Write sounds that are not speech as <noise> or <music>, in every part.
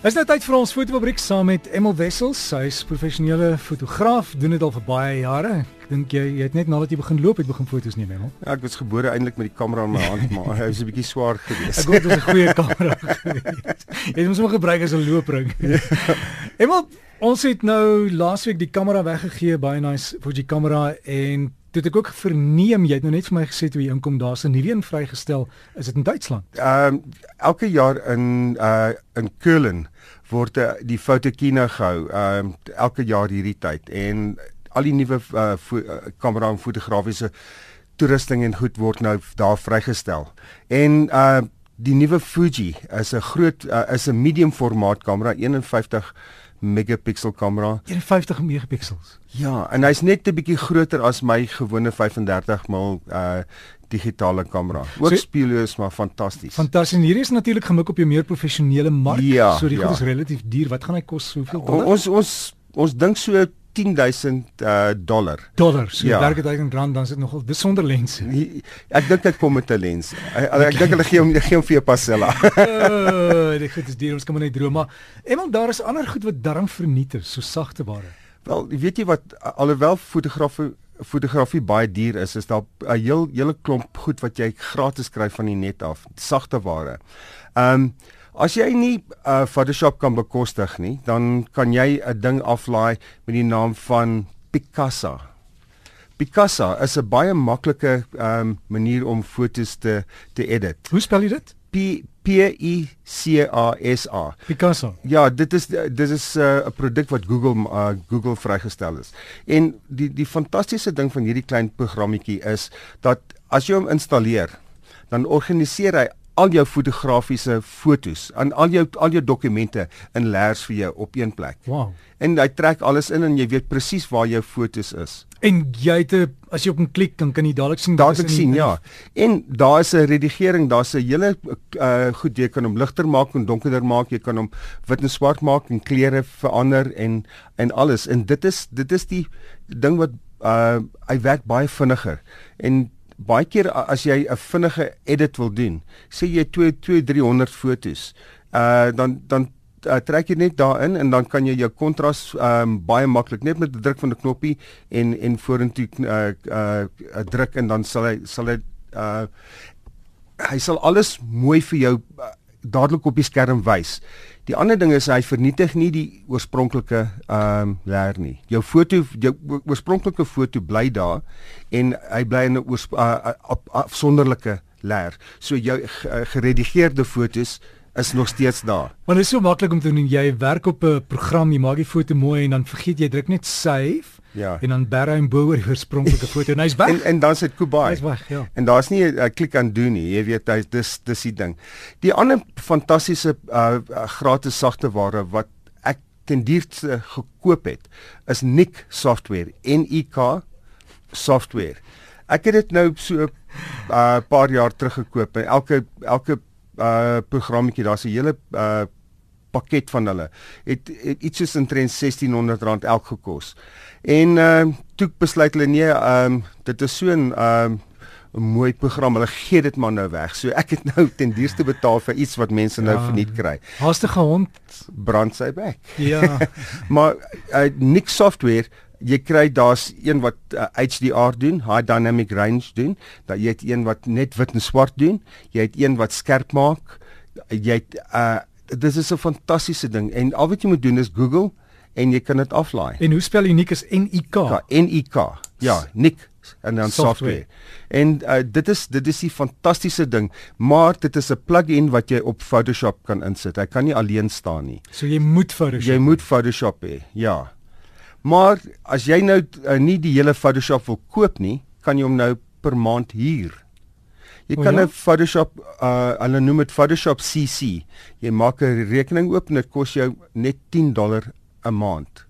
Is nou tyd vir ons fotofabriek saam met Emel Wessels. Sy is professionele fotograaf, doen dit al vir baie jare. Ek dink jy jy het net nadat jy begin loop het begin foto's neem, Emel. Ja, ek was gebore eintlik met die kamera in my hand, <laughs> maar hy was 'n bietjie swaar geweest. Ek hoop dit is 'n goeie kamera geweest. Jy moet hom gebruik as 'n loopring. <laughs> Emel, ons het nou laasweek die kamera weggegee, baie nice Fuji kamera en Dit ek ook verneem jy het nou net vir my gesê toe jy inkom daar's 'n nuwe een vrygestel is dit in Duitsland. Ehm um, elke jaar in uh in Köln word uh, die fotokina gehou ehm um, elke jaar hierdie tyd en al die nuwe uh, uh kamera en fotografiese toerusting en goed word nou daar vrygestel. En uh die nuwe Fuji is 'n groot uh, is 'n medium formaat kamera 51 megapixel kamera. 51 megapixels. Ja, en hy's net 'n bietjie groter as my gewone 35 mm uh digitale kamera. Ook so, spieël is maar fantasties. Fantasties. En hierdie is natuurlik gemik op jou meer professionele mark. Ja, so die ja. goed is relatief duur. Wat gaan hy kos? Hoeveel dollar? Ons ons ons dink so 10000 uh, dollar. Dollar. So ja. werk dit uit in rand dan is dit nogal besonder lense. Ek dink dit kom met 'n lens. Ek, ek dink hulle gee hom gee hom vir jou Pasella. <laughs> uh, dit goed is duur, ons kan maar net droom, maar eenmal daar is ander goed wat darm verniet is, so sagte ware. Wel, weet jy wat alhoewel fotografie fotografie baie duur is, is daar 'n heel hele klomp goed wat jy gratis kry van die net af, sagte ware. Ehm um, As jy nie uh, Photoshop kan bekostig nie, dan kan jy 'n ding aflaai met die naam van Picasa. Picasa is 'n baie maklike um, manier om fotos te te edit. Hoe spel jy dit? P P I C A S A. Picasa. Ja, dit is dit is 'n uh, produk wat Google uh, Google vrygestel is. En die die fantastiese ding van hierdie klein programmetjie is dat as jy hom installeer, dan organiseer hy al jou fotografiese fotos aan al jou al jou dokumente in lers vir jou op een plek. Wow. En hy trek alles in en jy weet presies waar jou fotos is. En jy het 'n as jy op 'n klik dan kan jy dadelik sien dadelik sien ja. En daar is 'n redigering, daar's 'n hele uh goed jy kan hom ligter maak en donkerder maak, jy kan hom wit en swart maak en kleure verander en en alles. En dit is dit is die ding wat uh hy werk baie vinniger. En baie keer as jy 'n vinnige edit wil doen, sê jy 2 2 300 fotos, uh dan dan uh, trek jy net daarin en dan kan jy jou kontras um baie maklik net met 'n druk van 'n knoppie en en vorentoe uh uh druk en dan sal hy sal hy uh hy sal alles mooi vir jou uh, dadelik op die skerm wys. Die ander ding is hy vernietig nie die oorspronklike ehm um, leer nie. Jou foto jou oorspronklike foto bly daar en hy bly in 'n uh, afsonderlike leer. So jou geredigeerde fotos is nog steeds daar. Want dit is so maklik om te doen. Jy werk op 'n program, jy maak die foto mooi en dan vergeet jy druk net save Ja. En dan bera en bo oor die oorspronklike foto en hy's weg. en en dan sit Kubai. Hy's weg, ja. En daar's nie 'n uh, klik aan doen nie. Jy weet hy dis dis die ding. Die ander fantastiese uh, uh, gratis sagte ware wat ek ten duurste gekoop het is Nik software. N I K software. Ek het dit nou so 'n uh, paar jaar terug gekoop en elke elke uh programmetjie daar's 'n hele uh pakket van hulle het, het iets soos intrent R1600 elk gekos. En ehm uh, toe besluit hulle nee, ehm um, dit is so 'n ehm um, 'n mooi program. Hulle gee dit maar nou weg. So ek het nou ten duurste betaal vir iets wat mense nou ja, verniet kry. Haaste gehond brand sy bek. Ja. <laughs> maar uh, niks software jy kry daar's een wat uh, HDR doen, high dynamic range doen, dan jy het een wat net wit en swart doen, jy het een wat skerp maak, jy het uh dis is 'n fantastiese ding en al wat jy moet doen is Google en jy kan dit aflaai. En hoe spel uniek is N I K? Ja, N I K. Ja, Nick en dan software. software. En uh, dit is dit is die fantastiese ding, maar dit is 'n plugin wat jy op Photoshop kan insit. Hy kan nie alleen staan nie. So jy moet Photoshop. Jy moet Photoshop hê. Ja. Maar as jy nou uh, nie die hele Photoshop wil koop nie, kan jy hom nou per maand huur. Jy kan 'n ja? Photoshop uh hulle noem dit Photoshop CC. Jy maak 'n rekening oop en dit kos jou net 10 dollar 'n maand.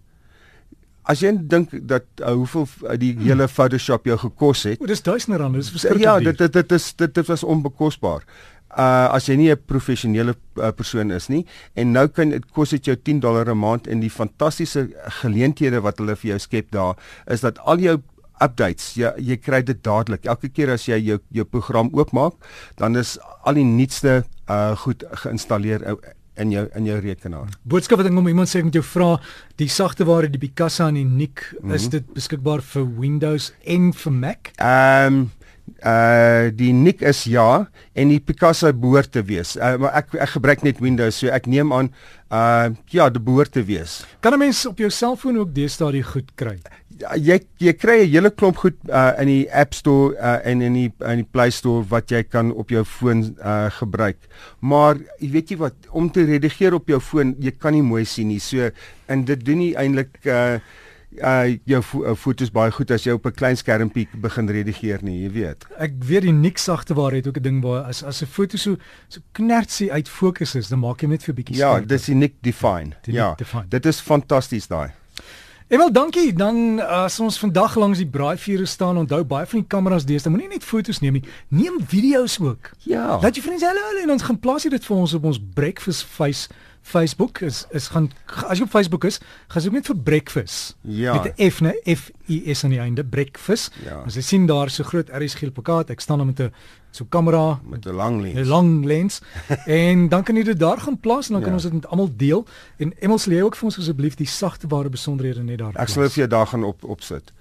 As jy dink dat uh, hoeveel uh, die hmm. hele Photoshop jou gekos het. O, dis duisende rand, dis verskriklik. Ja, dit dit dit is dit, dit was onbekosbaar. Uh as jy nie 'n professionele uh, persoon is nie en nou kan dit kos dit jou 10 dollar 'n maand en die fantastiese geleenthede wat hulle vir jou skep daar is dat al jou updates. Ja, jy kry dit dadelik. Elke keer as jy jou jou program oopmaak, dan is al die nuutste uh goed geïnstalleer in jou in jou rekenaar. Boodskap wat ek om iemand sê ek moet jou vra, die sagte ware die Picasa en die Nik, mm -hmm. is Mhm. dit beskikbaar vir Windows en vir Mac? Ehm um, uh die nik is ja en die Picasso behoort te wees. Uh, maar ek ek gebruik net Windows so ek neem aan uh ja, dit behoort te wees. Kan 'n mens op jou selfoon ook deesdae die goed kry? Ja, Jy jy kry 'n hele klomp goed uh in die App Store uh en in die in die Play Store wat jy kan op jou foon uh gebruik. Maar jy weet jy wat om te redigeer op jou foon, jy kan nie mooi sien nie. So en dit doen nie eintlik uh uh jou fo uh, foto's baie goed as jy op 'n klein skermpie begin redigeer nie, jy weet. Ek weet die Nik sagte ware het ook 'n ding waar as as 'n foto so so knertsie uit fokus is, dan maak jy net vir 'n bietjie Ja, dis die Nick Define. Die ja, Define. dit is fantasties daai. Emel, dankie. Dan as ons vandag langs die braaivure staan, onthou baie van die kameras deesdae moenie net foto's neem nie, neem video's ook. Ja. Laat jy vriende hallo en dan gaan plaas dit vir ons op ons breakfast face Facebook is is gaan as jy op Facebook is, gaan soek net vir breakfast. Ja. Met 'n F, né? F I S aan die einde, breakfast. Ja. As jy sien daar so groot RSG plakkaat, ek staan daar met 'n so kamera met 'n lang 'n lens. lang lens <laughs> en dan kan jy dit daar gaan plaas en dan kan Ja. ons dit met almal deel. En Emel sal jy ook vir ons asseblief die sagte ware besonderhede net daar. Ek sal vir jou daar gaan op opsit.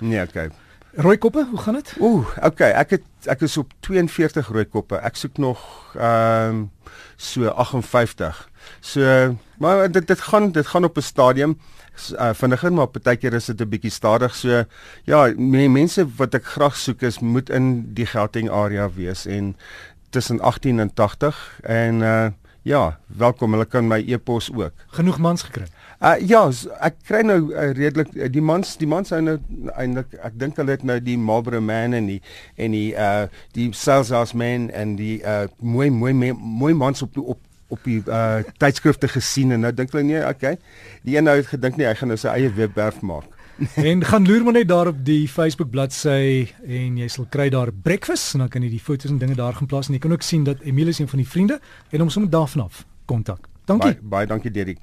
Nee, okay. Rooi koppe, hoe gaan dit? Ooh, okay, ek het ek is op 42 rooi koppe. Ek soek nog ehm um, so 58. So maar dit dit gaan dit gaan op 'n stadium uh, vinniger maar partykeer is dit 'n bietjie stadig. So ja, me, mense wat ek graag soek is moet in die Gauteng area wees en tussen 18 en 80 en uh ja, welkom. Hulle kan my e-pos ook. Genoeg mans gekry. Uh ja, ek kry nou uh, redelik uh, die mans die mans hou nou eintlik ek dink hulle het nou die Marlboro man en die en die uh die Saleshouse man en die uh mooi mooi mooi mans op op op die uh <laughs> tydskrifte gesien en nou dink hulle nee, okay. Die een nou het gedink nee, hy gaan nou sy eie webwerf maak. <laughs> en gaan loer maar net daar op die Facebook bladsy en jy sal kry daar breakfast en dan kan jy die foto's en dinge daar gaan plaas en jy kan ook sien dat Emile is een van die vriende en hom sommer daarvan af kontak. Dankie. Baie, baie dankie Derek.